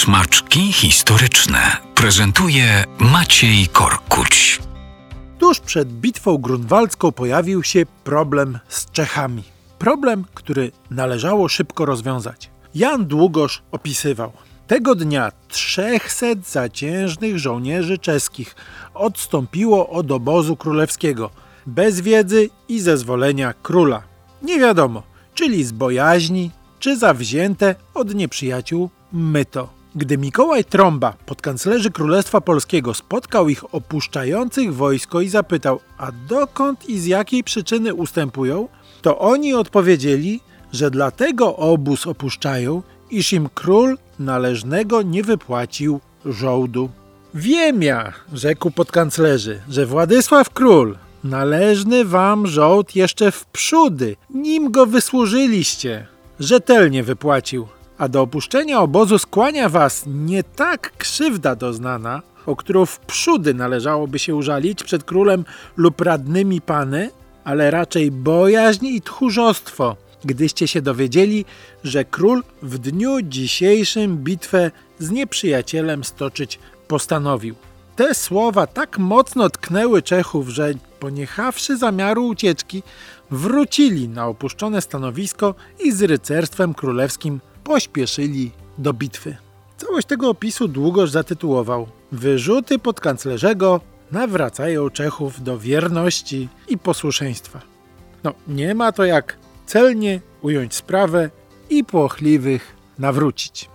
Smaczki historyczne prezentuje Maciej Korkuć. Tuż przed bitwą grunwaldzką pojawił się problem z Czechami. Problem, który należało szybko rozwiązać. Jan Długosz opisywał. Tego dnia 300 zaciężnych żołnierzy czeskich odstąpiło od obozu królewskiego bez wiedzy i zezwolenia króla. Nie wiadomo, czyli z bojaźni, czy zawzięte od nieprzyjaciół myto. Gdy Mikołaj Trąba, podkanclerzy Królestwa Polskiego, spotkał ich opuszczających wojsko i zapytał, a dokąd i z jakiej przyczyny ustępują, to oni odpowiedzieli, że dlatego obóz opuszczają, iż im król należnego nie wypłacił żołdu. Wiem ja, rzekł podkanclerzy, że Władysław Król należny wam żołd jeszcze w przódy, nim go wysłużyliście, rzetelnie wypłacił, a do opuszczenia obozu skłania was nie tak krzywda doznana, o którą w przódy należałoby się użalić przed królem lub radnymi pany, ale raczej bojaźń i tchórzostwo, gdyście się dowiedzieli, że król w dniu dzisiejszym bitwę z nieprzyjacielem stoczyć postanowił. Te słowa tak mocno tknęły Czechów, że poniechawszy zamiaru ucieczki, wrócili na opuszczone stanowisko i z rycerstwem królewskim pośpieszyli do bitwy. Całość tego opisu długoż zatytułował Wyrzuty podkanclerzego nawracają Czechów do wierności i posłuszeństwa. No, nie ma to jak celnie ująć sprawę i płochliwych nawrócić.